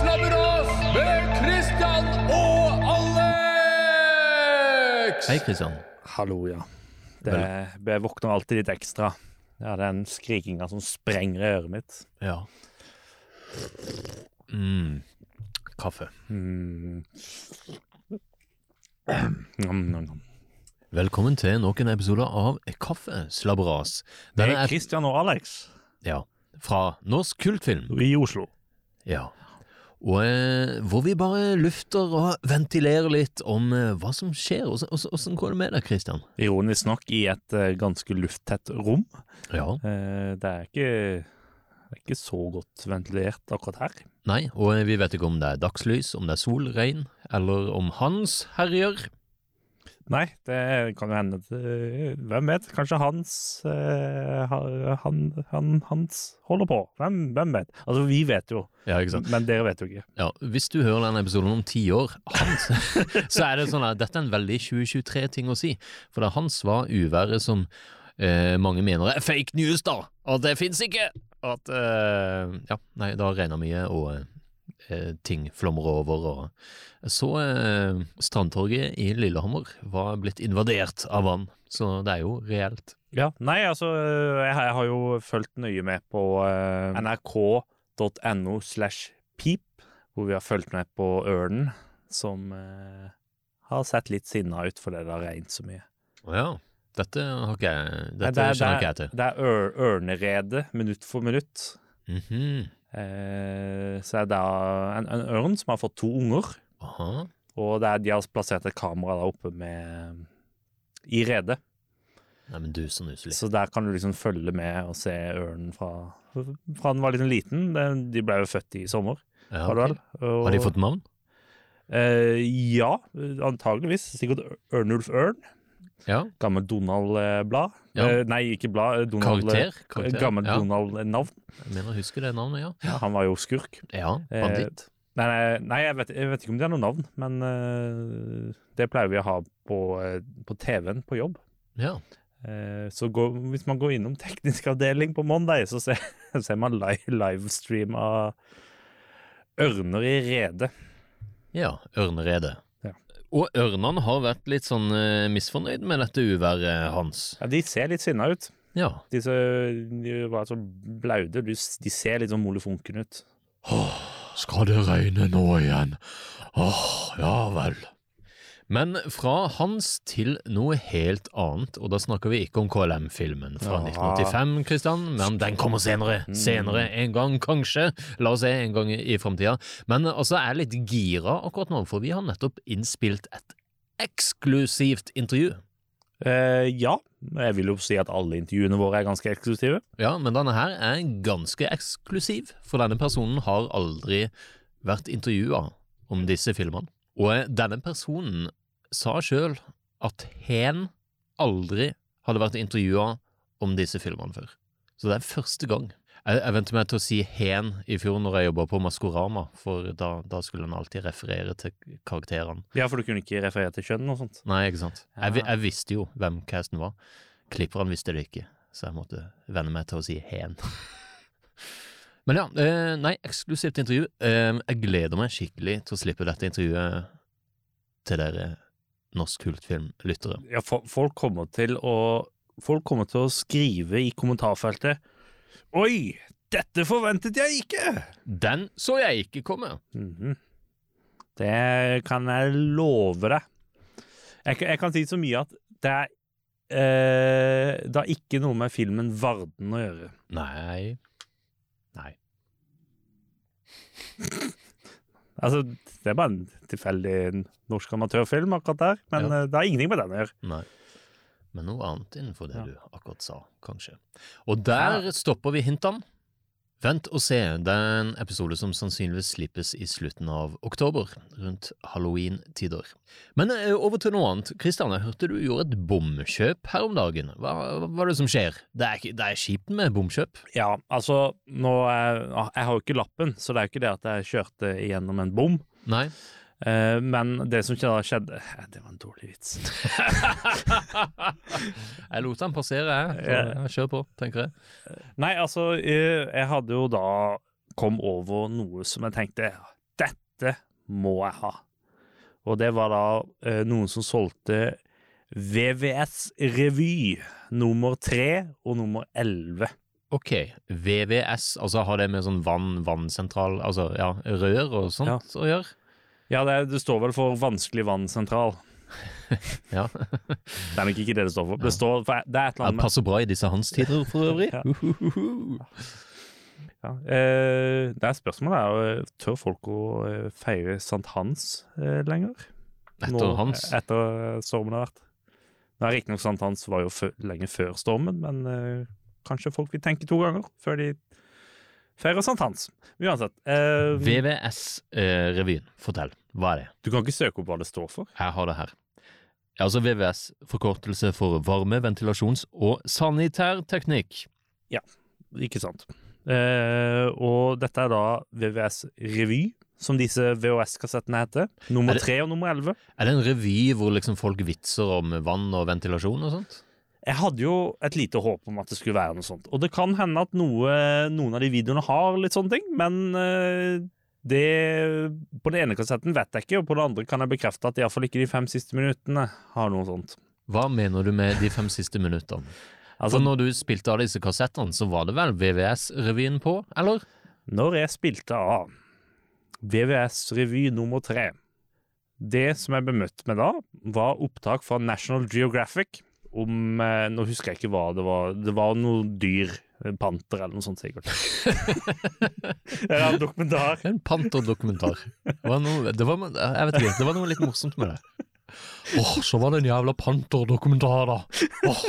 Slabberas med Christian og Alex! Hei, Kristian. Hallo, ja. Det, jeg våkner alltid litt ekstra. Ja, den skrikinga som sprenger i øret mitt. Ja. Mm. Kaffe. Mm. Nom, nom, nom. Velkommen til nok en episode av Kaffeslabberas. Det er Christian og Alex ja, fra Norsk Kultfilm. i Oslo. Ja. Og eh, hvor vi bare lufter og ventilerer litt om eh, hva som skjer. Åssen- går det med deg, Kristian? Ironisk nok i et eh, ganske lufttett rom. Ja. Eh, det er ikke det er ikke så godt ventilert akkurat her. Nei, og vi vet ikke om det er dagslys, om det er sol, regn, eller om Hans herjer. Nei, det kan jo hende eh, Hvem vet? Kanskje Hans eh, han, han, Hans holder på. Hvem, hvem vet? Altså, vi vet jo, Ja, men dere vet jo ikke. Ja, Hvis du hører denne episoden om ti år, Hans, så er det sånn at dette er en veldig 2023-ting å si. For det Hans var uværet som eh, mange mener er fake news, da. Og det fins ikke! At eh, Ja, nei, da regner mye, og ting flommer over, og så eh, Strandtorget i Lillehammer var blitt invadert av vann. Så det er jo reelt. Ja, Nei, altså, jeg, har- jeg har jo fulgt nøye med på eh, nrk.no slash pip, hvor vi har fulgt med på ørnen, som eh, har sett litt sinna ut fordi det har regnet så mye. Å ja. Dette har ikke jeg Nei, Dette det er- kjenner ikke jeg til. Det er ør, ørnerede minutt for minutt. Mhm. Eh, så er det en, en ørn som har fått to unger, Aha. og er, de har plassert et kamera der oppe med i redet. Nei, men du, så nuselig. Så der kan du liksom følge med og se ørnen fra, fra den var litt liten. De ble jo født i sommer, Ja, okay. Og, Har de fått navn? Eh, ja, antageligvis. Sikkert Ørnulf Ørn. Ja. Gammelt Donald-blad. Ja. Eh, nei, ikke blad. eh, Donald, Karakter? Karakter, Gammelt ja. Donald-navn. Jeg mener, husker det navnet, ja. Ja, han var jo skurk. Ja, Eh. Nei, nei, nei jeg, vet, jeg vet ikke om det er noe navn, men eh, det pleier vi å ha på, eh, på TV-en på jobb. Ja. Eh, så går, hvis man går innom teknisk avdeling på mandag, så ser, ser man live, livestream av ørner i rede. ja, ørneredet. Og ørnene har vært litt sånn eh, misfornøyd med dette uværet hans. Ja, de ser litt sinna ut. Ja. Disse de var så blaude. De, de ser litt sånn molefonken ut. Åh, Skal det regne nå igjen? Åh, ja vel. Men fra Hans til noe helt annet, og da snakker vi ikke om KLM-filmen fra Ja. 1985, Kristian, men den kommer senere. Senere en gang, kanskje. La oss se, en gang i framtida. Men altså, jeg er litt gira akkurat nå, for vi har nettopp innspilt et eksklusivt intervju. Eh, ja, jeg vil jo si at alle intervjuene våre er ganske eksklusive. Ja, men denne her er ganske eksklusiv, for denne personen har aldri vært intervjua om disse filmene. Og denne personen sa sjøl at hen aldri hadde vært intervjua om disse filmene før. Så det er første gang. Jeg, jeg venter meg til å si hen i fjor når jeg jobba på Maskorama, for da, da skulle han alltid referere til karakterene. Ja, for du kunne ikke referere til kjønn og sånt. Nei, ikke sant. Jeg, Ja. jeg visste jo hvem casten var. Klipperen visste det ikke, så jeg måtte venne meg til å si hen. Men ja, eh, nei, eksklusivt intervju. Eh, jeg gleder meg skikkelig til å slippe dette intervjuet til dere norsk kultfilmlyttere. Ja, folk kommer til å Folk kommer til å skrive i kommentarfeltet Oi, dette forventet jeg ikke! Den så jeg ikke komme! Mhm. Det kan jeg love deg. Jeg, jeg kan si så mye at det er eh, Det har ikke noe med filmen Varden å gjøre. Nei. Nei. Altså, Det er bare en tilfeldig norsk amatørfilm akkurat der, men Ja. eh, det har ingenting med den å gjøre. Nei. Men noe annet innenfor det Ja. du akkurat sa, kanskje. Og der stopper vi hintene. Vent og se, det er en episode som sannsynligvis slippes i slutten av oktober, rundt halloween-tider. Men eh, over til noe annet. Kristian, jeg hørte du gjorde et bomkjøp her om dagen. Hva, hva er det som skjer? Det er, det er kjipt med bomkjøp. Ja, altså nå er, Jeg har jo ikke lappen, så det er jo ikke det at jeg kjørte igjennom en bom. Nei? Eh, men det som da skjedde eh, Det var en dårlig vits. Jeg lot den passere, jeg. Kjør på, tenker jeg. Nei, altså, eh, jeg hadde jo da kom over noe som jeg tenkte dette må jeg ha. Og det var da noen som solgte VVS Revy nummer tre og nummer elleve. Ok, VVS, altså har det med sånn vann, vannsentral, altså ja, rør og sånt Ja. å gjøre? Ja, det, det står vel for Vanskelig vannsentral. Ja. Det er nok ikke det det står for. Det, står for, det er et eller annet med passer bra i disse hans tider for øvrig. Ja. Ja. eh, Det er spørsmålet er tør folk å eh, feire sankthans eh, lenger? Etter hans. Etter eh, stormen har vært. Nå er Riktignok sankthans var jo lenge før stormen, men eh, kanskje folk vil tenke to ganger før de feirer sankthans. Uansett. Uh, VVS-revyen, fortell. Hva er det? du kan ikke søke opp hva det står for. Jeg har det her. Altså VVS, forkortelse for varme-, ventilasjons- og sanitærteknikk. Ikke sant. Uh, og dette er da VVS Revy, som disse VHS-kassettene heter. Er Nummer tre og nummer elleve. Er det en revy hvor liksom folk vitser om vann og ventilasjon og sånt? Jeg hadde jo et lite håp om at det skulle være noe sånt. Og det kan hende at noe, noen av de videoene har litt sånne ting, men eh, det På den ene kassetten vet jeg ikke, og på den andre kan jeg bekrefte at iallfall ikke de fem siste minuttene har noe sånt. Hva mener du med de fem siste minuttene? Altså, For når du spilte av disse kassettene, så var det vel VVS-revyen på, eller? når jeg spilte av VVS-revy nummer tre Det som jeg ble møtt med da, var opptak fra National Geographic om eh, Nå husker jeg ikke hva det var. Det var noe dyr. en Panter eller noe sånt, sikkert. Eller en dokumentar. En panterdokumentar. Det var noe, det var, jeg vet ikke, det var noe litt morsomt med det. Åh, så var det en jævla panterdokumentar, da. Åh.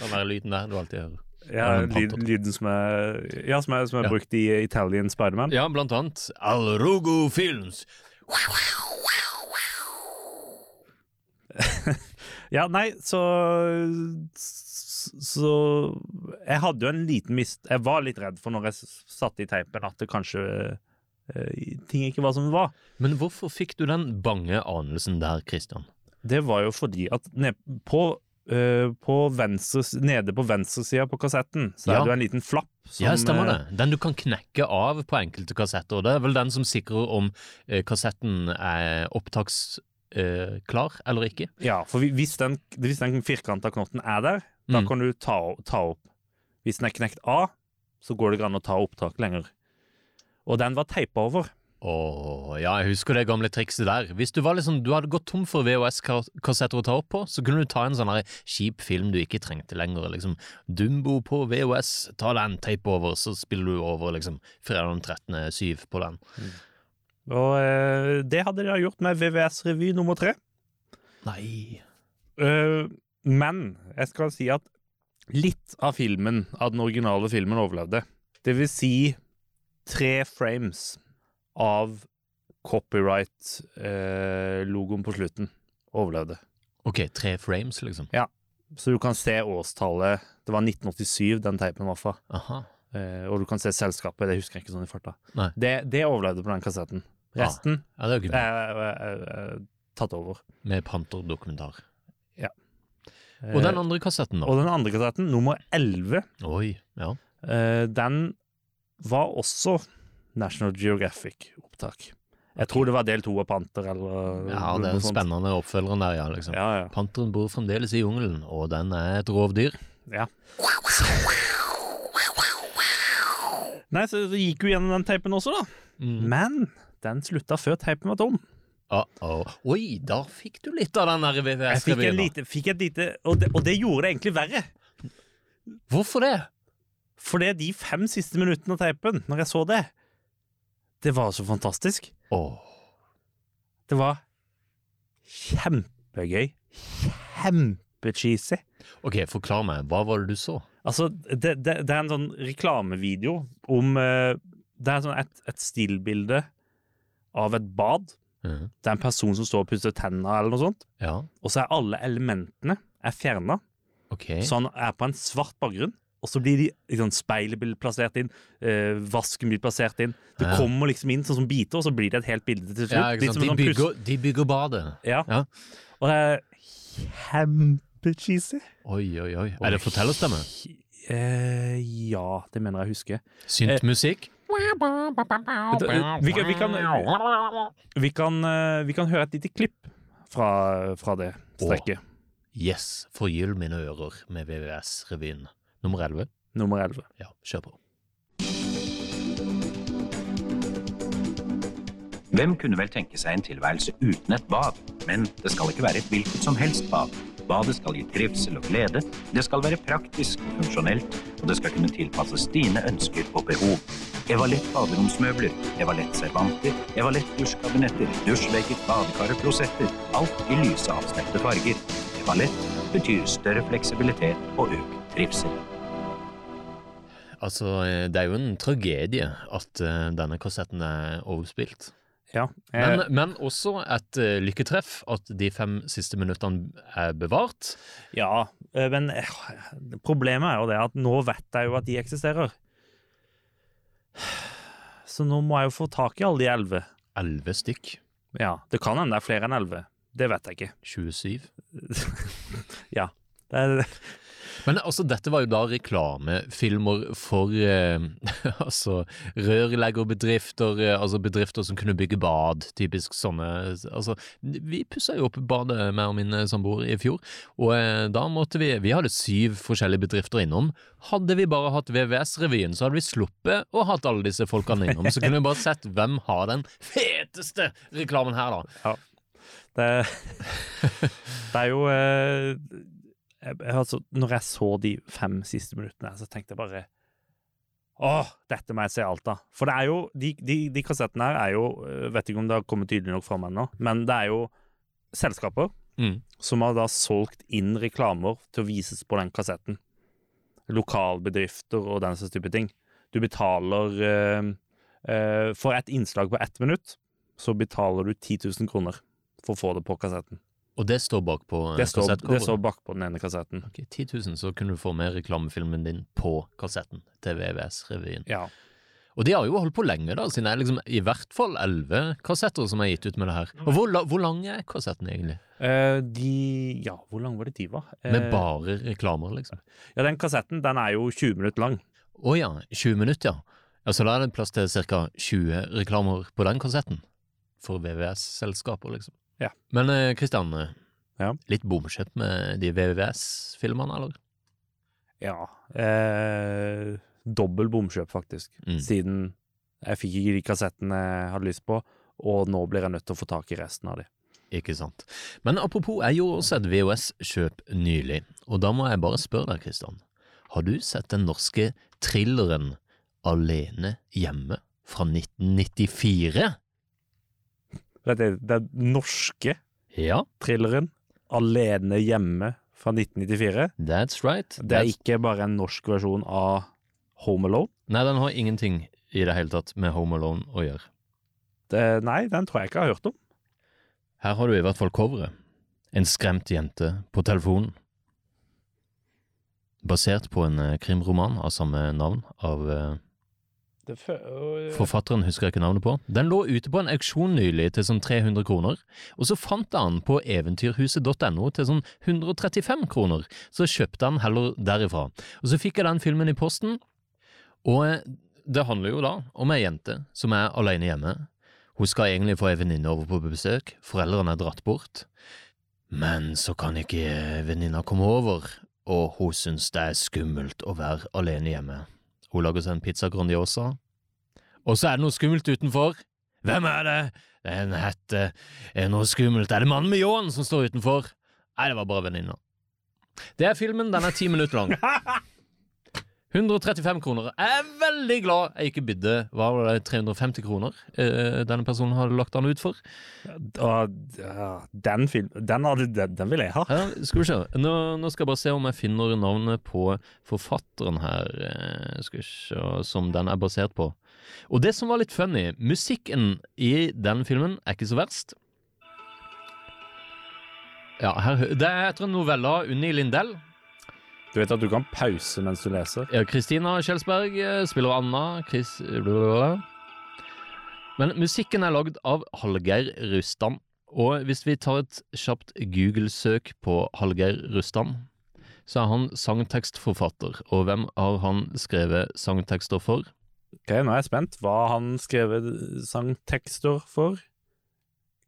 Den der lyden der du alltid hører. Ja, en lyden som er, ja, som er, som er Ja. brukt i Italian Spiderman. Ja, blant annet Alrogo Films. Ja, nei, så Så Jeg hadde jo en liten mist... Jeg var litt redd for når jeg satte i teipen, at det kanskje eh, ting ikke var som det var. Men hvorfor fikk du den bange anelsen der, Christian? Det var jo fordi at ned, på, på venstre, nede på venstresida på kassetten, så Ja. er det en liten flapp. Som, ja, stemmer eh, det. Den du kan knekke av på enkelte kassetter. og Det er vel den som sikrer om eh, kassetten er opptaksklar eh, eller ikke. Ja, for hvis den, hvis den firkanta knotten er der, da Mm. kan du ta, ta opp. Hvis den er knekt av, så går det ikke an å ta opptak lenger. Og den var teipa over. Åh, ja, jeg husker det gamle trikset der. Hvis du, var liksom, du hadde gått tom for VHS-kassetter å ta opp på, så kunne du ta en sånn kjip film du ikke trengte lenger. Liksom Dumbo på VHS, ta den, teip over, så spiller du over liksom fredag den 13. 7 på den. Og eh, det hadde de da gjort med VVS Revy nummer tre. Nei. uh, men jeg skal si at litt av filmen, av den originale filmen, overlevde. Det vil si tre frames av copyright-logoen på slutten overlevde. Ok, tre frames, liksom. Ja. Så du kan se årstallet. Det var 1987 den teipen var fra. Aha. Eh, og du kan se selskapet. Det husker jeg ikke sånn i farta. Det, det overlevde på den kassetten. Resten Ja, det er er, er, tatt over. Med panterdokumentar. Eh, Og den andre kassetten, da? og den andre kassetten, nummer 11, Oi, ja. eh, den var også National Geographic-opptak. Jeg tror det var del to av Panter, eller Ja, det er den spennende oppfølgeren der, ja. liksom. Ja, ja. Panteren bor fremdeles i jungelen, og den er et rovdyr. ja. Nei, så så gikk jo gjennom den teipen også, da. Mm. Men den slutta før teipen var tom. Uh -oh. Oi, da fikk du litt av den Jeg fikk, VVS-revyen. Jeg lite, fikk et lite og det, og det gjorde det egentlig verre. Hvorfor det? For det er de fem siste minuttene av teipen, når jeg så det, det var så fantastisk. Åh, Det var kjempegøy. Kjempecheesy. Ok, forklar meg, hva var det du så? Altså, det, det, det er en sånn reklamevideo om eh, Det er sånn et, et stillbilde av et bad. Mm. Det er en person som står og pusser tenna, eller noe sånt. Ja, Og så er alle elementene er fjerna, Okay. så han er på en svart bakgrunn. Og så blir de, liksom, speilet blir plassert inn, øh, vasken blir plassert inn. Det Ja. kommer liksom inn sånn som biter, og så blir det et helt bilde til slutt. Ja? De sånn bygger, de bygger badet. Ja. Ja. Og det er kjempecheesy. Oi, oi, oi. Er det fortellerstemme? Eh, ja, det mener jeg husker. Syntmusikk? musikk? eh, Vi kan, vi kan, vi kan, eh, vi kan høre et lite klipp fra, fra det strekket. Yes, forgyll mine ører med VVS-revyen. Nummer 11. Nummer 11. Ja, kjør på. Hvem kunne vel tenke seg en tilværelse uten et bad? Men det skal ikke være et hvilket som helst bad. Badet skal gi trivsel og glede, det skal være praktisk og funksjonelt, og det skal kunne tilpasses dine ønsker og behov. Evalett baderomsmøbler, Evalett servanter, Evalett dusjkabinetter, dusjvegger, badekar og klosetter. Alt i lyse, avstemte farger. Evalett betyr større fleksibilitet og økt trivsel. Altså, eh, det er jo en tragedie at eh, denne kassetten er overspilt. Ja. Jeg... Men, men også et uh, lykketreff at de fem siste minuttene er bevart. ja, eh, men eh, problemet er jo det at nå vet jeg jo at de eksisterer. Så nå må jeg jo få tak i alle de elleve. Elleve stykk. Ja, det kan hende det er flere enn elleve. Det vet jeg ikke. 27. ja. Det er, Men altså, dette var jo da reklamefilmer for eh, altså rørleggerbedrifter, eh, altså bedrifter som kunne bygge bad, typisk sånne Altså, vi pussa jo opp badet med og min samboer i fjor, og eh, da måtte vi Vi hadde syv forskjellige bedrifter innom. Hadde vi bare hatt VVS-revyen, så hadde vi sluppet å hatt alle disse folkene innom. Så kunne vi bare sett hvem har den feteste reklamen her, da. det, det er jo eh, jeg, altså, Når jeg så de fem siste minuttene, så tenkte jeg bare Åh, dette må jeg se alt av. For det er jo, de, de, de kassettene her er jo eh, Vet ikke om det har kommet tydelig nok fram ennå, men det er jo selskaper Mm. som har da solgt inn reklamer til å vises på den kassetten. Lokalbedrifter og den slags type ting. Du betaler eh, eh, For et innslag på ett minutt, så betaler du 10 000 kroner for å få det på kassetten. Og det står bak på eh, Det står, det den ene kassetten. Ok, 10 000, så kunne du få med reklamefilmen din på kassetten til VVS-revyen. Ja. Og de har jo holdt på lenge, da, siden det er liksom i hvert fall elleve kassetter som er gitt ut med det her. Og hvor, hvor lang er kassetten egentlig? Eh, de Ja, hvor lang var det de var? Eh, Med bare reklamer, liksom? Ja, den kassetten den er jo 20 minutter lang. Å ja, 20 minutter, ja. Ja, Så da er det plass til ca. 20 reklamer på den kassetten? For VVS-selskaper, liksom. Ja. Men eh, Kristian, eh, Ja. litt bomkjøtt med de VVS-filmene, eller? Ja. Eh, dobbel bomkjøp, faktisk. Mm. Siden jeg fikk ikke de kassettene jeg hadde lyst på, og nå blir jeg nødt til å få tak i resten av de. Ikke sant. Men apropos, jeg gjorde også et VHS-kjøp nylig, og da må jeg bare spørre deg, Kristian. Har du sett den norske thrilleren Alene hjemme fra 1994? Vet er den norske Ja, thrilleren 'Alene hjemme' fra 1994. that's right. Det er ikke bare en norsk versjon av Home Alone. Nei, den har ingenting i det hele tatt med Home Alone å gjøre. Det, nei, den tror jeg ikke jeg har hørt om. Her har du i hvert fall coveret. En skremt jente på telefonen. Basert på en eh, krimroman av samme navn, av eh, Det Forfatteren husker jeg ikke navnet på. Den lå ute på en auksjon nylig til sånn 300 kroner, og så fant jeg den på eventyrhuset.no til sånn 135 kroner, så kjøpte han heller derifra. Og så fikk jeg den filmen i posten, og eh, det handler jo da om ei jente som er alene hjemme. Hun skal egentlig få ei venninne over på besøk, foreldrene er dratt bort. Men så kan ikke venninna komme over, og hun synes det er skummelt å være alene hjemme. Hun lager seg en pizza Grandiosa, og så er det noe skummelt utenfor. Hvem er det? Det er en hette. Er det noe skummelt? Er det mannen med ljåen som står utenfor? Nei, det var bare venninna. Det er filmen. Den er ti minutter lang. 135 kroner. Jeg er veldig glad jeg ikke bydde hva var det, 350 kroner eh, denne personen hadde lagt den ut for. Ja, den, film, den, den, den vil jeg ha. Ja, skal vi se. Nå, nå skal jeg bare se om jeg finner navnet på forfatteren her, eh, skal vi se, som den er basert på. Og det som var litt funny, musikken i den filmen er ikke så verst. Ja, her, det er etter en novelle av Unni Lindell. Du vet at du kan pause mens du leser. Ja, Kristina Kjelsberg eh, spiller Anna. Chris, blablabla. Men musikken er lagd av Hallgeir Rustan. Og hvis vi tar et kjapt Google-søk på Hallgeir Rustan, så er han sangtekstforfatter. Og hvem har han skrevet sangtekster for? Ok, nå er jeg spent. Hva har han skrevet sangtekster for?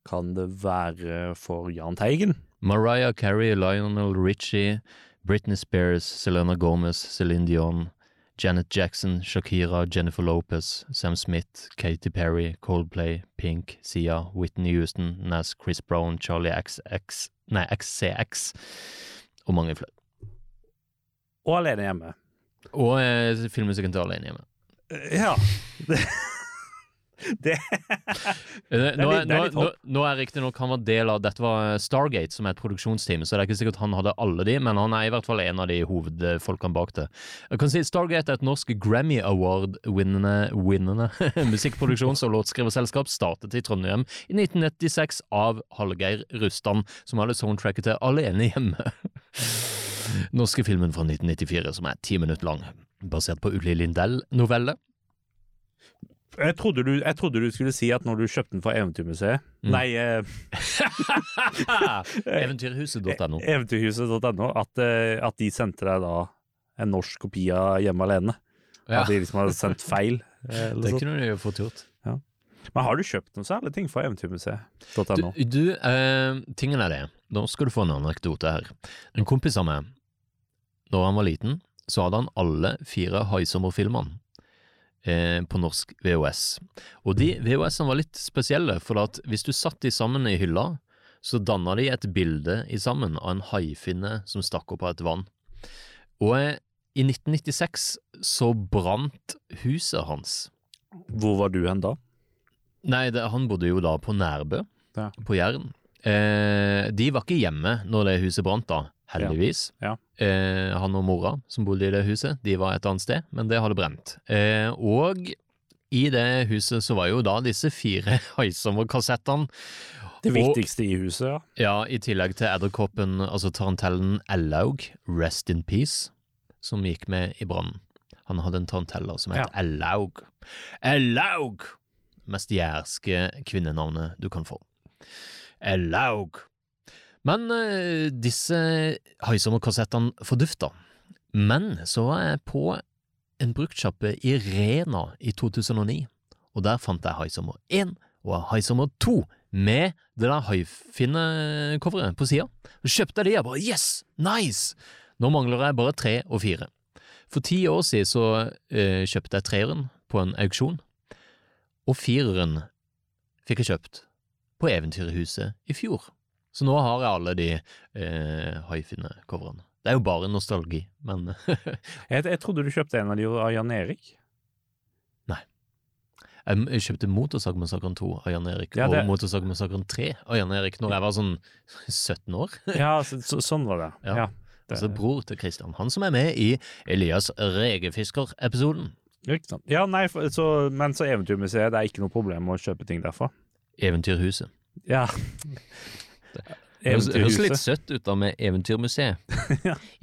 Kan det være for Jahn Teigen? Mariah Carey, Lionel Richie, Britney Spears, Selena Gomez, Celine Dion, Janet Jackson, Shakira, Jennifer Lopez, Sam Smith, Katy Perry, Coldplay, Pink, Sia, Whitney Houston, Nas, Chris Brown, Charlie XX, nei, XCX og mange flere. Og Alene hjemme. Og eh, filmmusikken til Alene hjemme. Ja. Det, det Eh, Nå er, det er litt nå, nå er riktignok han var del av Dette var Stargate, som er et produksjonsteam, så det er ikke sikkert han hadde alle de, men han er i hvert fall en av de hovedfolkene bak det. Jeg kan si Stargate er et norsk Grammy Award-vinnende musikkproduksjons- og låtskriverselskap, startet i Trondheim i 1996 av Hallgeir Rustan, som hadde soundtracket til Alene hjemme. Norske filmen fra 1994, som er ti minutter lang, basert på Uli Lindell-novelle. Jeg, trodde du, jeg trodde du skulle si at når du kjøpte den fra Eventyrmuseet Mm. Nei, eh, Eventyrhuset.no. Eventyrhuset.no, at, eh, at de sendte deg da en norsk kopi av Hjemme alene. Ja. At de liksom hadde sendt feil. eh, Det kunne de jo fått gjort. Men har du kjøpt noen særlige ting fra Du, Eventyrmuseet.no? du eh, tingen er det. Nå skal du få en anekdote her. En kompis av meg, når han var liten, så hadde han alle fire Haisommer-filmene på norsk VHS. Og de VHS-ene var litt spesielle, for at hvis du satt de sammen i hylla, så danna de et bilde i sammen av en haifinne som stakk opp av et vann. Og eh, i 1996 så brant huset hans. Hvor var du hen da? Nei, det, han bodde jo da på Nærbø, Ja. på Jæren. Eh, de var ikke hjemme når det huset brant, da, heldigvis. Ja. Eh, han og mora som bodde i det huset, de var et annet sted, men det hadde brent. Eh, og i det huset så var jo da disse fire Haisommer-kassettene. Det Og- viktigste i huset, ja. Ja, i tillegg til edderkoppen, altså tarantellen Ellaug, Rest in Peace, som gikk med i brannen. Han hadde en tarantella som het Ja. Ellaug. Ellaug! Mest jærske kvinnenavnet du kan få. Ellaug. Men eh, disse Haisommer-kassettene fordufta. Men så var jeg på en bruktsjappe i Rena i 2009, og der fant jeg Haisommer 1 og Haisommer 2 med det der haifinne-coveret på sida. Så kjøpte jeg de, jeg bare yes, nice! Nå mangler jeg bare tre og fire. For ti år siden så uh, kjøpte jeg treeren på en auksjon, og fireren fikk jeg kjøpt på Eventyrhuset i fjor. Så nå har jeg alle de eh, Haifine-coverne. Det er jo bare nostalgi, men Jeg, jeg trodde du kjøpte en av de av Jan Erik. Nei. Jeg kjøpte Motorsagmassakren 2 av Jan Erik, Ja, det- og Motorsagmassakren 3 av Jan Erik når jeg var sånn 17 år. Ja, så, så, sånn var det. Ja. Ja. det- Altså bror til Christian, han som er med i Elias Regefisker-episoden. Ikke sant. Ja, nei, så, men så Eventyrmuseet, det er ikke noe problem å kjøpe ting derfra. Eventyrhuset. Ja. Det høres litt søtt ut da med Eventyrmuseet.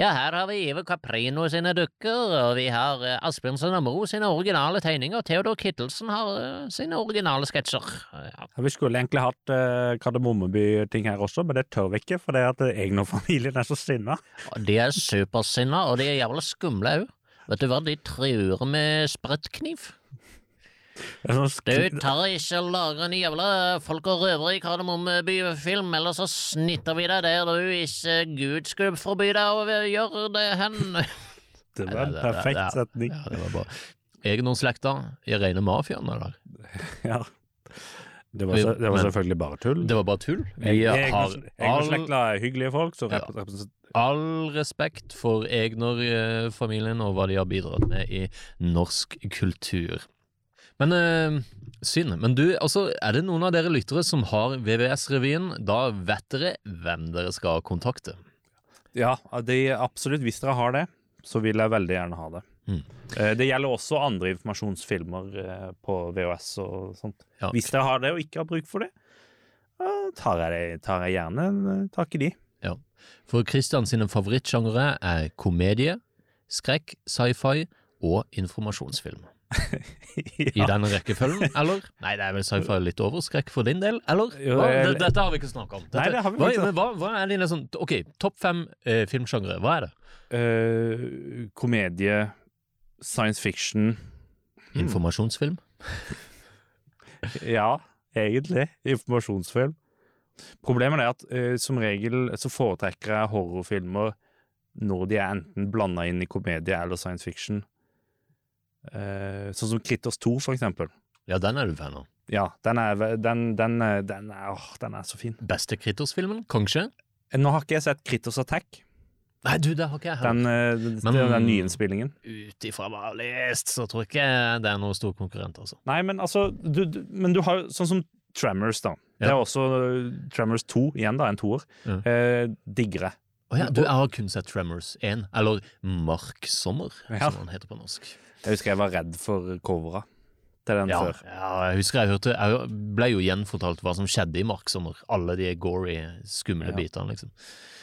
ja, her har vi Ive Caprino sine dukker, og vi har uh, Asbjørnsen og Mo sine originale tegninger, og Theodor Kittelsen har uh, sine originale sketsjer. Ja. Ja, vi skulle egentlig hatt uh, Kardemommeby-ting her også, men det tør vi ikke, for det er at jeg og familien er så sinna. De er supersinna, og de er jævla skumle òg. Vet du hva, de truer med sprettkniv. Er Du tar ikke og lager en jævla folk og røvere i Kardemommeby-film, ellers så snitter vi deg der du ikke Gud skulle forby deg å gjøre det hen. Det var en perfekt setning. Ja, det var bra. Egnon-slekta i rene mafiaen, eller? Ja. Det var, så, det var Men- selvfølgelig bare tull. Det var bare tull. Vi har all, Eggen-slekta er hyggelige folk, så rep- ja. all respekt for Egner-familien og hva de har bidratt med i norsk kultur. Men eh, synd. Men du, altså, er det noen av dere lyttere som har VVS-revyen? Da vet dere hvem dere skal kontakte. Ja, de, absolutt. Hvis dere har det, så vil jeg veldig gjerne ha det. Mm. Eh, Det gjelder også andre informasjonsfilmer eh, på VHS og sånt. Ja. Hvis dere har det og ikke har bruk for det, tar jeg, det, tar jeg gjerne tak i de. Ja. For Christian sine favorittsjangre er komedie, skrekk, sci-fi og informasjonsfilm. I den rekkefølgen, eller? Nei, det er vel sci-fi litt overskrekk for din del, eller? Hva? jeg- Dette har vi ikke snakket om. Dette, Nei, det har vi hva, men hva, hva er dine sånn Ok, topp fem eh, filmsjangre, hva er det? Uh, komedie, science fiction Hmm. Informasjonsfilm? Ja, egentlig. Informasjonsfilm. Problemet er at uh, som regel så foretrekker jeg horrorfilmer når de er enten blanda inn i komedie eller science fiction. Eh, sånn som Critters 2, for eksempel. Ja, den er du fan av. Ja, den er, den, den, er- den, er, åh, den er så fin. Beste Kritos-filmen? kanskje? Nå har ikke jeg sett Critters Attack, Nei, du, det har ikke jeg hørt. den, eh, den, Men- den nyinnspillingen. Ut ifra hva jeg har lest, så tror jeg ikke det er noen stor konkurrent, altså. Nei, men altså du, du, Men du har sånn som Tremors, da. Det er også eh, Tremors 2, igjen da, en toer. Ja. Eh, diggere. jeg. Ja, du, jeg har kun sett Tremors 1, eller Mark Sommer, Ja. som han heter på norsk. Jeg husker jeg var redd for covera til den Ja, før. ja, jeg husker jeg hørte Jeg ble jo gjenfortalt hva som skjedde i Marksommer. Alle de gory, skumle Ja. bitene, liksom.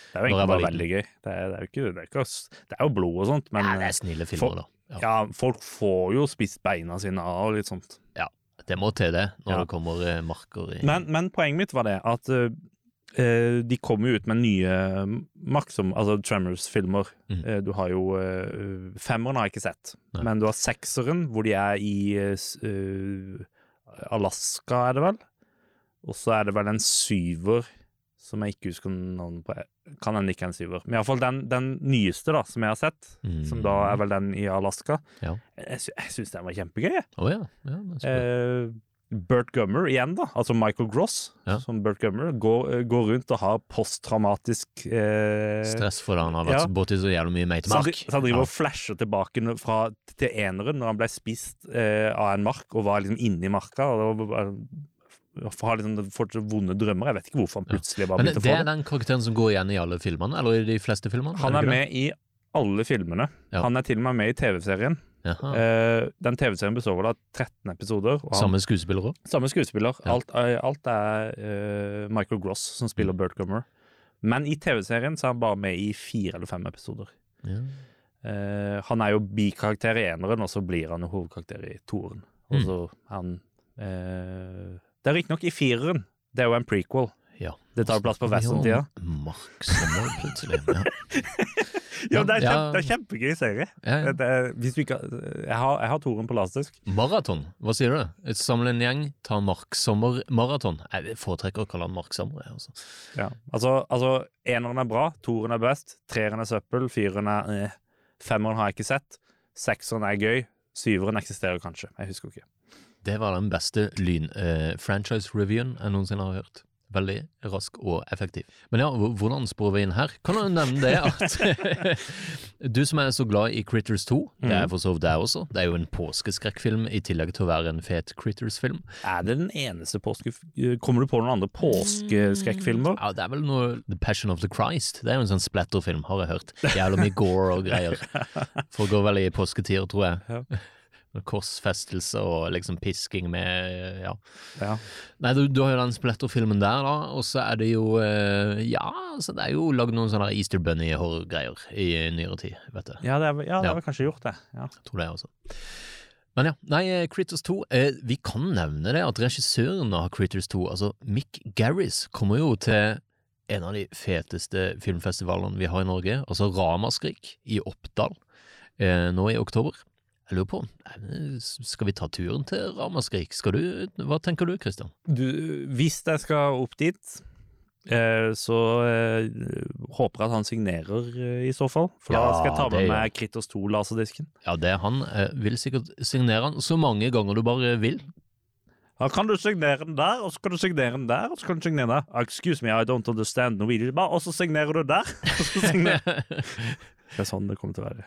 Det er jo egentlig bare veldig gøy. Det er, det er jo ikke, det er ikke Det er jo blod og sånt, men ja, det er snille for- filmer, da. Ja. folk får jo spist beina sine av og litt sånt. Ja, Det må til, det, når det kommer eh, marker i Men, men poenget mitt var det at eh, eh, de kommer jo ut med nye Max, som, altså Tremors-filmer. Mhm. Eh, du har jo uh, Femmeren har jeg ikke sett, Nei. men du har sekseren, hvor de er i uh, eh, Alaska, er det vel? Og så er det vel en syver som jeg ikke husker navnet på. Kan hende ikke en syver. Men iallfall den, den nyeste da, som jeg har sett, Mm. som da er vel den i Alaska. Ja. Jeg, sy jeg syns den var kjempegøy. Oh, ja. ja Bert Gummer igjen, da. Altså Michael Gross Ja. som Bert Gummer. Går, eh, går rundt og har posttraumatisk eh, Stress fordi han har vært ja. borti så jævlig mye meitemark. Så, så han driver og flasher tilbake fra, til eneren når han ble spist eh, av en mark og var liksom inni marka. Og det var bare- for å ha liksom fortsatt vonde drømmer. Jeg vet ikke hvorfor han plutselig bare begynte å det Det er den karakteren som går igjen i alle filmene, eller i de fleste filmene? Han er med i alle filmene. Ja. Han er til og med med i TV-serien. Eh, den TV-serien består vel av 13 episoder. Han, Samme skuespiller òg? Samme skuespiller. Ja. Alt, alt er uh, Michael Gross som spiller Mm. Bert Gummer. Men i TV-serien så er han bare med i fire eller fem episoder. Ja. Uh, han er jo bikarakter i eneren, og så blir han jo hovedkarakter i toeren. Og Mm. så er han Det er riktignok i fireren. Det er jo en prequel. Ja. Det tar plass på Western-tida. Mark plutselig. Ja. Ja, det er, kjempe, det er kjempegøy serie. Ja, er, ikke, jeg har, jeg har Toren på lastisk. Maraton, hva sier du? Samle en gjeng, ta Marksommer-maraton. Jeg foretrekker å kalle han Marksommer. Jeg, Altså. Ja. Altså, altså, eneren er bra, toeren er best, treeren er søppel, fireren er eh. Femmeren har jeg ikke sett, sekseren er gøy, syveren eksisterer kanskje. Jeg husker ikke. Det var den beste lyn-franchise-reviewen jeg noensinne har hørt. Veldig rask og effektiv. Men ja, hvordan spår vi inn her? Kan du nevne det at Du som er så glad i Critters 2, det er for så vidt jeg også. Det er jo en påskeskrekkfilm i tillegg til å være en fet Critters-film. Er det den eneste påske... Kommer du på noen andre påskeskrekkfilmer? Ja, det er vel noe The Passion of the Christ. Det er jo en sånn splatterfilm, har jeg hørt. Jævla mye gore og greier. Foregår vel i påsketider, tror jeg. Ja. Korsfestelse og liksom pisking med Ja. Ja. Nei, du, du har jo den splatterfilmen der, da, og så er det jo eh, Ja, så det er jo lagd noen sånne Easter Bunny-horrorgreier i nyere tid, vet du. Ja, det, er, ja, det har vi kanskje gjort det. Ja. Jeg tror det, også. Men ja, nei, eh, Critters 2 eh, Vi kan nevne det at regissøren av Critters 2, altså Mick Garris, kommer jo til en av de feteste filmfestivalene vi har i Norge, altså Ramaskrik i Oppdal, eh, nå i oktober. Jeg lurer på, eh, skal vi ta turen til Ramaskrik? Skal du, hva tenker du, Christian? Du, hvis jeg skal opp dit, eh, så eh, håper jeg at han signerer i så fall. For da skal jeg ta med meg Kritos 2-laserdisken. Ja, det er han. Vil sikkert signere han så mange ganger du bare vil. Da kan du signere den der, og så kan du signere den der, og så kan du signere den der. Ah, Excuse me, I don't understand Norwegian. Bare, Og så signerer du der. Og så signerer. Det er sånn det kommer til å være.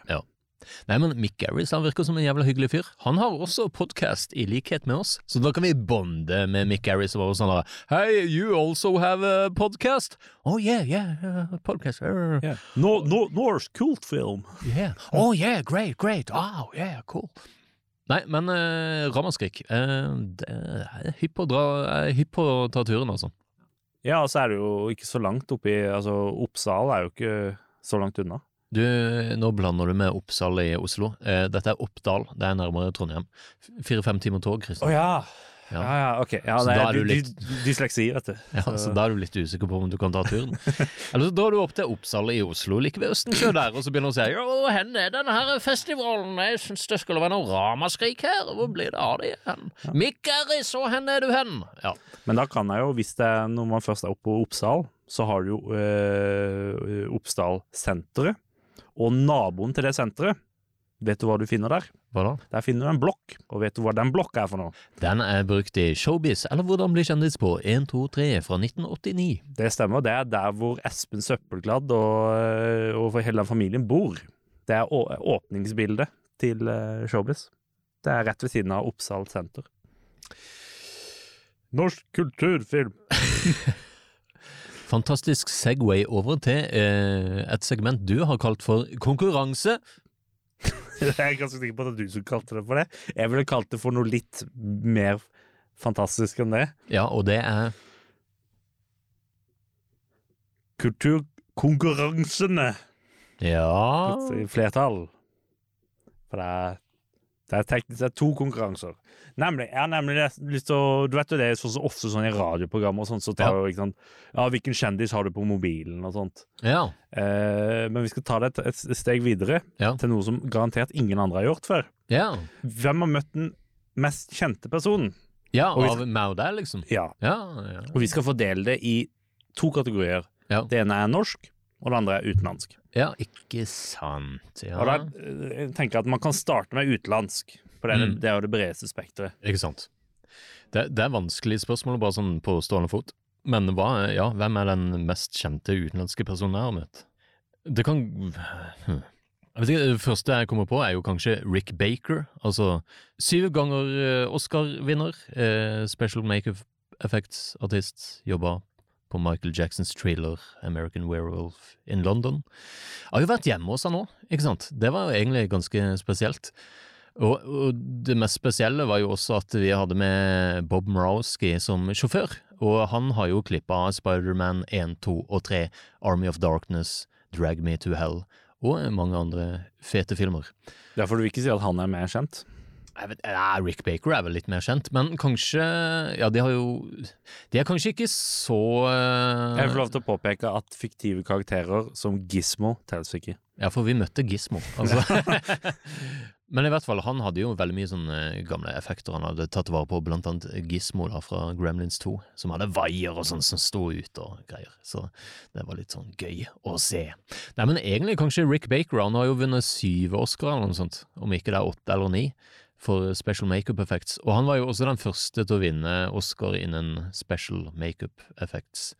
Nei, men Mick Garris han virker som en jævla hyggelig fyr. Han har også podkast i likhet med oss, så da kan vi bonde med Mick Garris og være sånn der Hei, you also have a podcast? Oh yeah, yeah, uh, podcast. Uh, Yeah. No, no, Norse cult film. yeah. Oh yeah, great, great. Oh yeah, cool. Nei, men uh, Ramaskrik det er hypp på hypp på å ta turen, altså. Ja, og så er det jo ikke så langt oppi Altså, Oppsal er jo ikke så langt unna. Du, nå blander du med Oppsal i Oslo. Eh, dette er Oppdal, det er nærmere Trondheim. Fire-fem timer tog, Kristian. Kristian. ja. Ja. Ja, ja, ok. Ja, Så er, er du litt- dysleksi, vet du. Ja, så da er du litt usikker på om du kan ta turen. Eller så drar du opp til Oppsal i Oslo, like ved Østensjø der, og så begynner du å si Jo, hen er denne her festivalen? Jeg syns det skulle være noe ramaskrik her. Hvor blir det av det hen? Mikkeris, så hen er du hen? Ja. Men da kan jeg jo, hvis det er når man først er oppe på Oppsal, så har du jo øh, Oppsal senteret. Og naboen til det senteret, vet du hva du finner der? Hva da? Der finner du en blokk. Og vet du hva den blokka er for noe? Den er brukt i Showbiz, eller Hvordan bli kjendis på 123 fra 1989. Det stemmer. Det er der hvor Espen Søppelkladd og, øh, og hele den familien bor. Det er å- åpningsbildet til øh, Showbiz. Det er rett ved siden av Oppsal senter. Norsk kulturfilm. Fantastisk Segway over til eh, et segment du har kalt for konkurranse. Jeg er ganske sikker på at det er du som kalte det for det. Jeg ville kalt det for noe litt mer fantastisk enn det. Ja, og det er Kulturkonkurransene Ja flertall. For det er, det er teknisk sett to konkurranser. Nemlig, jeg har nemlig lyst til å Du vet jo det er så, så ofte sånn i radioprogrammer og sånt, så tar Ja. jo ikke sant Ja, hvilken kjendis har du på mobilen og sånt. Ja. Eh, men vi skal ta det et, et steg videre, Ja. til noe som garantert ingen andre har gjort før. Ja, Hvem har møtt den mest kjente personen? ja Og skal, av meg og deg, liksom. Ja. Ja, ja. Og vi skal fordele det i to kategorier. Ja. Det ene er norsk, og det andre er utenlandsk. ja ikke sant. Ja. Og da eh, jeg tenker jeg at man kan starte med utenlandsk, for det er, Mm. det, er jo det bredeste spekteret. Ikke sant. Det, det er vanskelige spørsmål, bare sånn på stående fot. Men hva, ja, hvem er den mest kjente utenlandske personen jeg har møtt? Det kan hm. Jeg vet ikke, Det første jeg kommer på, er jo kanskje Rick Baker. Altså syv ganger eh, Oscar-vinner. Eh, special makeup effects-artist. Jobba på Michael Jacksons thriller American Werewolf in London. Jeg har jo vært hjemme hos han òg, ikke sant? Det var jo egentlig ganske spesielt. Og, og det mest spesielle var jo også at vi hadde med Bob Mrowski som sjåfør. Og han har jo klippa Spiderman 1, 2 og 3, Army of Darkness, Drag Me to Hell og mange andre fete filmer. Derfor du vil ikke si at han er mer kjent. Jeg vet, Rick Baker er vel litt mer kjent, men kanskje Ja, de har jo De er kanskje ikke så uh... Jeg får lov til å påpeke at fiktive karakterer som Gizmo telles ikke. Ja, for vi møtte Gizmo. Altså. Men i hvert fall, han hadde jo veldig mye sånne gamle effekter han hadde tatt vare på, blant annet Gizmo da fra Gremlins 2, som hadde vaier og sånn som sto ut og greier. Så det var litt sånn gøy å se. Nei, men egentlig kanskje Rick Baker, han har jo vunnet syv Oscar eller noe sånt, om ikke det er åtte eller ni, for special makeup effects. Og han var jo også den første til å vinne Oscar innen special makeup effects.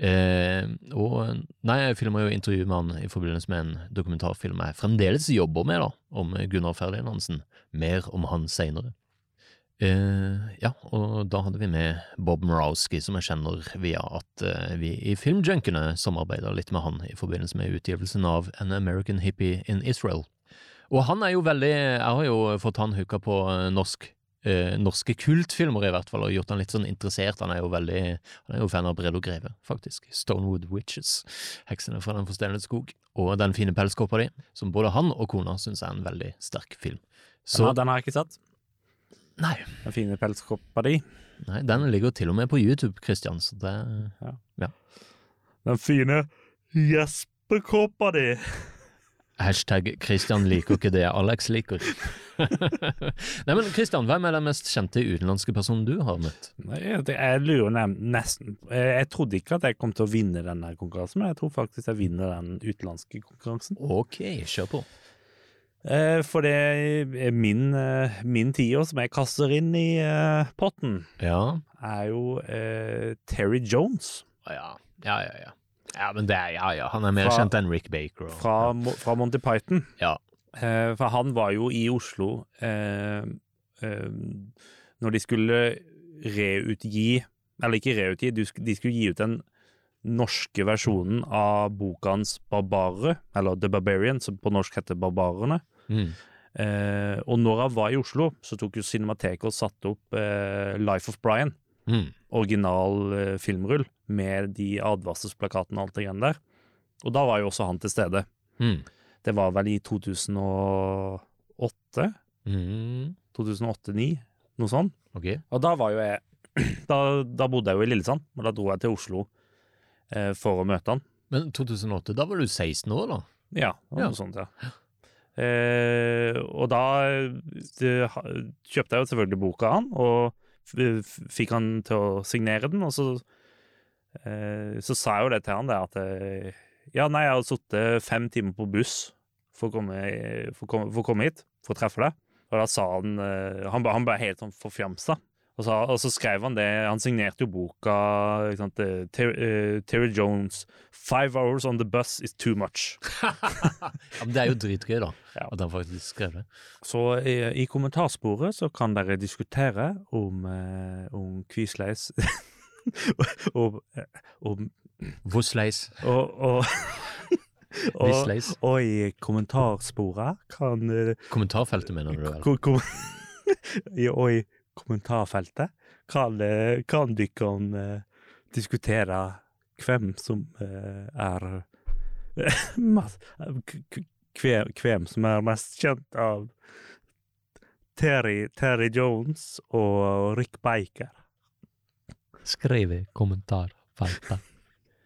Eh, og nei, jeg filma jo intervju med han i forbindelse med en dokumentarfilm jeg fremdeles jobber med, da, om Gunnar Ferdinandsen. Mer om han seinere. Eh, ja, og da hadde vi med Bob Morowski, som jeg kjenner via at eh, vi i Filmjunkene samarbeida litt med han i forbindelse med utgivelsen av An American Hippie in Israel. Og han er jo veldig Jeg har jo fått han hooka på eh, norsk eh, norske kultfilmer, i hvert fall, og gjort han litt sånn interessert. Han er jo veldig Han er jo fan av Bredo Greve, faktisk. Stonewood Witches, Heksene fra Den forstenede skog, og Den fine pelskåpa di, som både han og kona syns er en veldig sterk film. Så Den, har- den har jeg ikke sett. Nei, Den fine pelskåpa di. nei, den ligger til og med på YouTube, Christian, så det ja. ja. Den fine gjesperkoppa di. Hashtag Christian liker ikke det Alex liker. Nei, men Christian, hvem er den mest kjente utenlandske personen du har møtt? Nei, Jeg lurer nesten Jeg trodde ikke at jeg kom til å vinne denne konkurransen, men jeg tror faktisk jeg vinner den utenlandske konkurransen. Ok, kjør på. Eh, For det er min, eh, min tier som jeg kaster inn i eh, potten, Ja, er jo eh, Terry Jones ja, ja, ja. ja. Ja, men det er, ja, ja, han er mer Fra- kjent enn Rick Baker. Og, fra, ja. fra Monty Python. Ja. Eh, For han var jo i Oslo eh, eh, når de skulle reutgi Eller ikke reutgi, de skulle gi ut den norske versjonen av boka hans 'Barbarer', eller 'The Barbarian', som på norsk heter 'Barbarene'. Mm. Eh, og når han var i Oslo, så tok jo Cinemateket og satte opp eh, 'Life of Brian', Mm. original eh, filmrull, med de advarselsplakatene og alt det greiene der. Og da var jo også han til stede. Mm. Det var vel i 2008? Mm. 2008-2009, noe sånt. Okay. Og da var jo jeg Da, da bodde jeg jo i Lillesand, og da dro jeg til Oslo eh, for å møte han. Men 2008, da var du 16 år, da? Ja, noe sånt, ja. Eh, og da det, ha- kjøpte jeg jo selvfølgelig boka av han, og fikk han til å signere den, og så eh, Så sa jeg jo det til han, det at eh, Ja, nei, jeg har sittet fem timer på buss for å komme, for, å komme, for å komme hit, for å treffe deg. Og da sa han eh, Han, han ble helt sånn forfjamsa. Og, så, og så skrev han det Han signerte jo boka sant, eh, Ter, eh, Terry Jones 'Five hours on the bus is too much'. Ja, men det er jo dritgøy, da. Ja. At han faktisk skrev det. Så i, i kommentarsporet så kan dere diskutere om, eh, om Quisleis og, om, Vossleis. og, og, og, Visleis. og i kommentarsporet kan eh, Kommentarfeltet, mener du Eller? ko, kom, i, Og i kommentarfeltet kan, eh, kan dere eh, diskutere hvem som eh, er hvem som er mest kjent av Terry, Terry Jones og Rick Baker. Skriv i kommentarfeltet.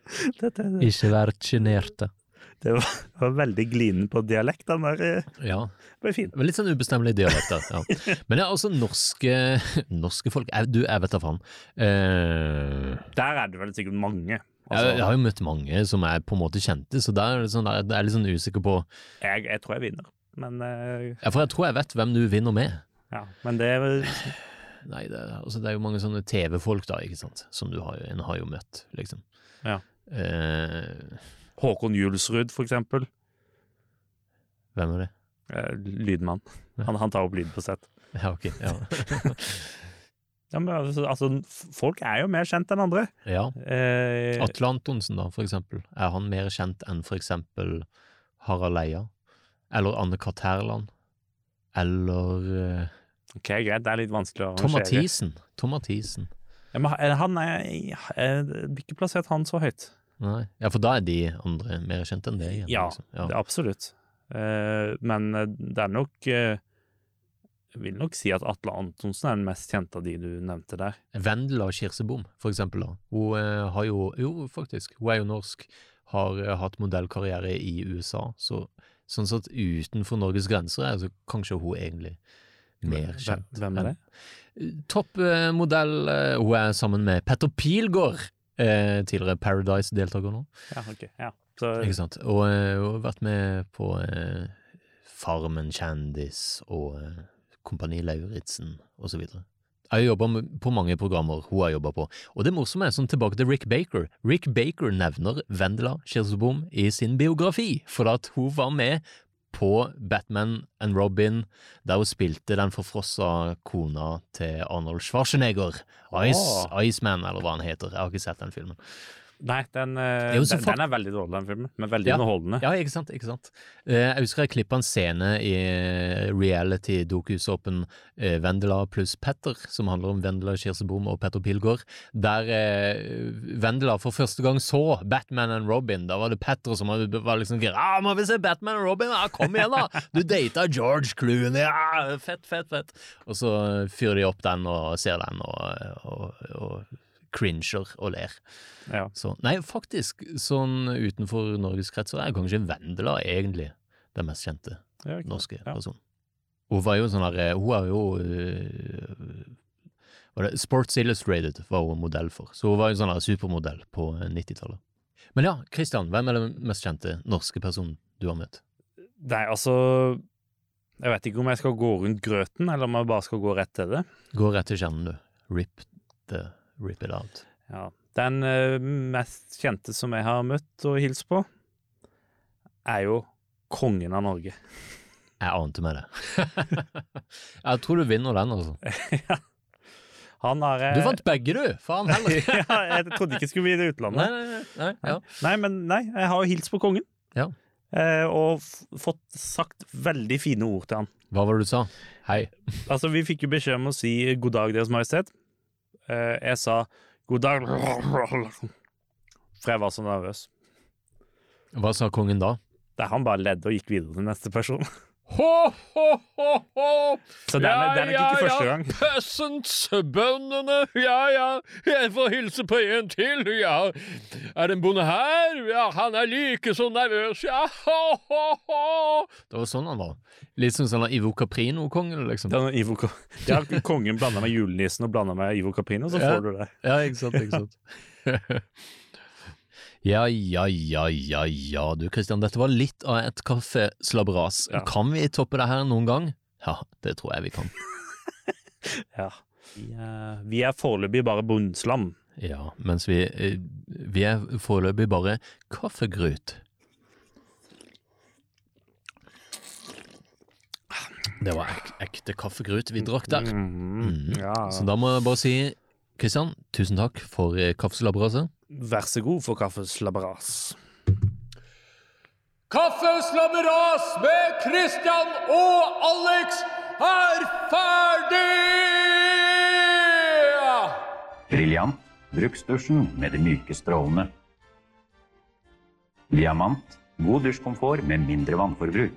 Ikke vær sjenerte. det var, var veldig glinen på dialekt. Den der Ja. Ja. var fin. Litt sånn ubestemmelig dialekt, da. Ja. Men ja, altså norske Norske folk jeg, Du, jeg vet da faen. Uh, Der er det vel sikkert mange. jeg, Altså, jeg har jo møtt mange som er på en måte kjente, så der er det sånn, jeg er litt sånn usikker på jeg, jeg tror jeg vinner. Men, uh, ja, For jeg tror jeg vet hvem du vinner med. ja. Men det er vel Nei, det, altså, det er jo mange sånne TV-folk, da, ikke sant, som du har, en har jo møtt, liksom. Ja. Eh, Håkon Julsrud, for eksempel. hvem er det? Eh, lydmann. Han, han tar opp lyd på sett. Ja, ok. Ja. Ja, men altså, altså, folk er jo mer kjent enn andre. ja. Eh, Atle Antonsen, da, for eksempel. Er han mer kjent enn for eksempel Harald Eia? Eller Anne Katt Herland? Eller eh, ok, greit, det er litt vanskelig å arrangere. Tomatisen. Tom Mathisen. Ja, men han er Jeg vil ikke plassert han så høyt. Nei. Ja, for da er de andre mer kjente enn deg? Ja, liksom. ja. Det absolutt. Uh, men eh, det er nok uh, Jeg vil nok si at Atle Antonsen er den mest kjente av de du nevnte der. Vendela Kirsebom, for eksempel. da. Hun uh, har jo Jo, faktisk. Hun er jo norsk. Har hatt modellkarriere i USA. Så sånn sett utenfor Norges grenser er altså kanskje hun egentlig mer kjent. Hvem er det? Toppmodell. eh, hun er sammen med Petter Pilgaard, eh, tidligere Paradise-deltaker nå. Ja, ok. Ja. Så, Ikke sant? Og eh, hun har vært med på eh, Farmen kjendis og eh, Kompani Lauritzen osv. Jeg har jobba på mange programmer hun har jobba på, og det morsomme er sånn tilbake til Rick Baker. Rick Baker nevner Vendela Kirsebom i sin biografi, for at hun var med på Batman and Robin, der hun spilte den forfrossa kona til Arnold Schwarzenegger. Ice, oh. Iceman, eller hva han heter. Jeg har ikke sett den filmen. Nei, den, er, den, den er veldig dårlig, den filmen. Men veldig Ja. underholdende. Ja, ikke sant, ikke sant. Eh, Jeg husker jeg klippa en scene i reality-dokusåpen eh, Vendela pluss Petter, som handler om Vendela Kirsebom og Petter Pilgaard, der eh, Vendela for første gang så Batman and Robin. Da var det Petter som var liksom gira. Ah, 'Må vi se Batman and Robin?' Ja, kom igjen, da! Du data George Clooney! Ja, fett, fett, fett! Og så fyrer de opp den og ser den og, og, og cringer og ler. Ja. Så, nei, faktisk, sånn utenfor Norges kretser er kanskje Vendela egentlig den mest kjente Ja, ikke norske Ja. personen. Hun var jo sånn her Hun er jo øh, var det Sports Illustrated var hun modell for, så hun var jo sånn her supermodell på øh, 90-tallet. Men ja, Christian, hvem er den mest kjente norske personen du har møtt? Nei, altså Jeg vet ikke om jeg skal gå rundt grøten, eller om jeg bare skal gå rett til det. Gå rett til kjernen, du. Rip the Rip it out. Ja. Den eh, mest kjente som jeg har møtt og hilst på, er jo kongen av Norge. Jeg ante meg det. jeg tror du vinner den, altså. Han har eh, Du vant begge, du! Faen heller! ja, jeg trodde ikke jeg skulle bli i det utlandet. nei, nei, nei, nei, ja. Nei, men nei, jeg har jo hilst på kongen. Ja. Eh, og fått sagt veldig fine ord til han. Hva var det du sa? Hei. Altså, vi fikk jo beskjed om å si 'God dag, Deres Majestet'. Eh, jeg sa 'God dag', for jeg var så nervøs. Hva sa kongen da? Der han bare ledde og gikk videre til neste person. Ho, ho, ho, ho. Så det er, den er nok ikke første gang. Peasants, bøndene, ja, ja, jeg får hilse på en til, ja. Er det en bonde her? Ja, han er like så nervøs, ja, ho, ho, ho. Det var sånn han var. Litt som sånn Ivo Caprino-kongen, liksom. Er Ivo, ja, kongen blanda med julenissen og blanda med Ivo Caprino, så Ja. får du det. Ja, ikke sant, ikke sant. ja, ja, ja, ja, ja. Du Kristian, dette var litt av et kaffeslabberas. Ja. Kan vi toppe det her noen gang? Ja, det tror jeg vi kan. Ja. Vi er, vi er foreløpig bare bunnslam. Ja, mens vi, eh, vi er foreløpig bare kaffegrut. Det var ek ekte kaffegrut vi drakk der. Mhm, Mhm. Ja. Så da må jeg bare si, Kristian, tusen takk for eh, kaffeslabberaset. Vær så god for kaffeslabberas. Kaffeslabberas med Christian og Alex er ferdig! Briljant. Bruksdusjen med de myke strålene. Diamant. God dusjkomfort med mindre vannforbruk.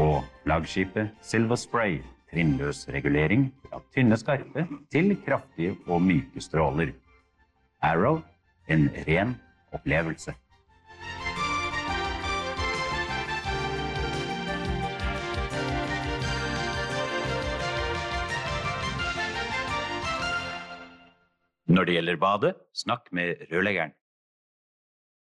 Og flaggskipet Silver Spray. Trinnløs regulering fra tynne skarpe til kraftige og myke stråler. Arrow. En ren opplevelse. Når det gjelder badet, snakk med rørleggeren.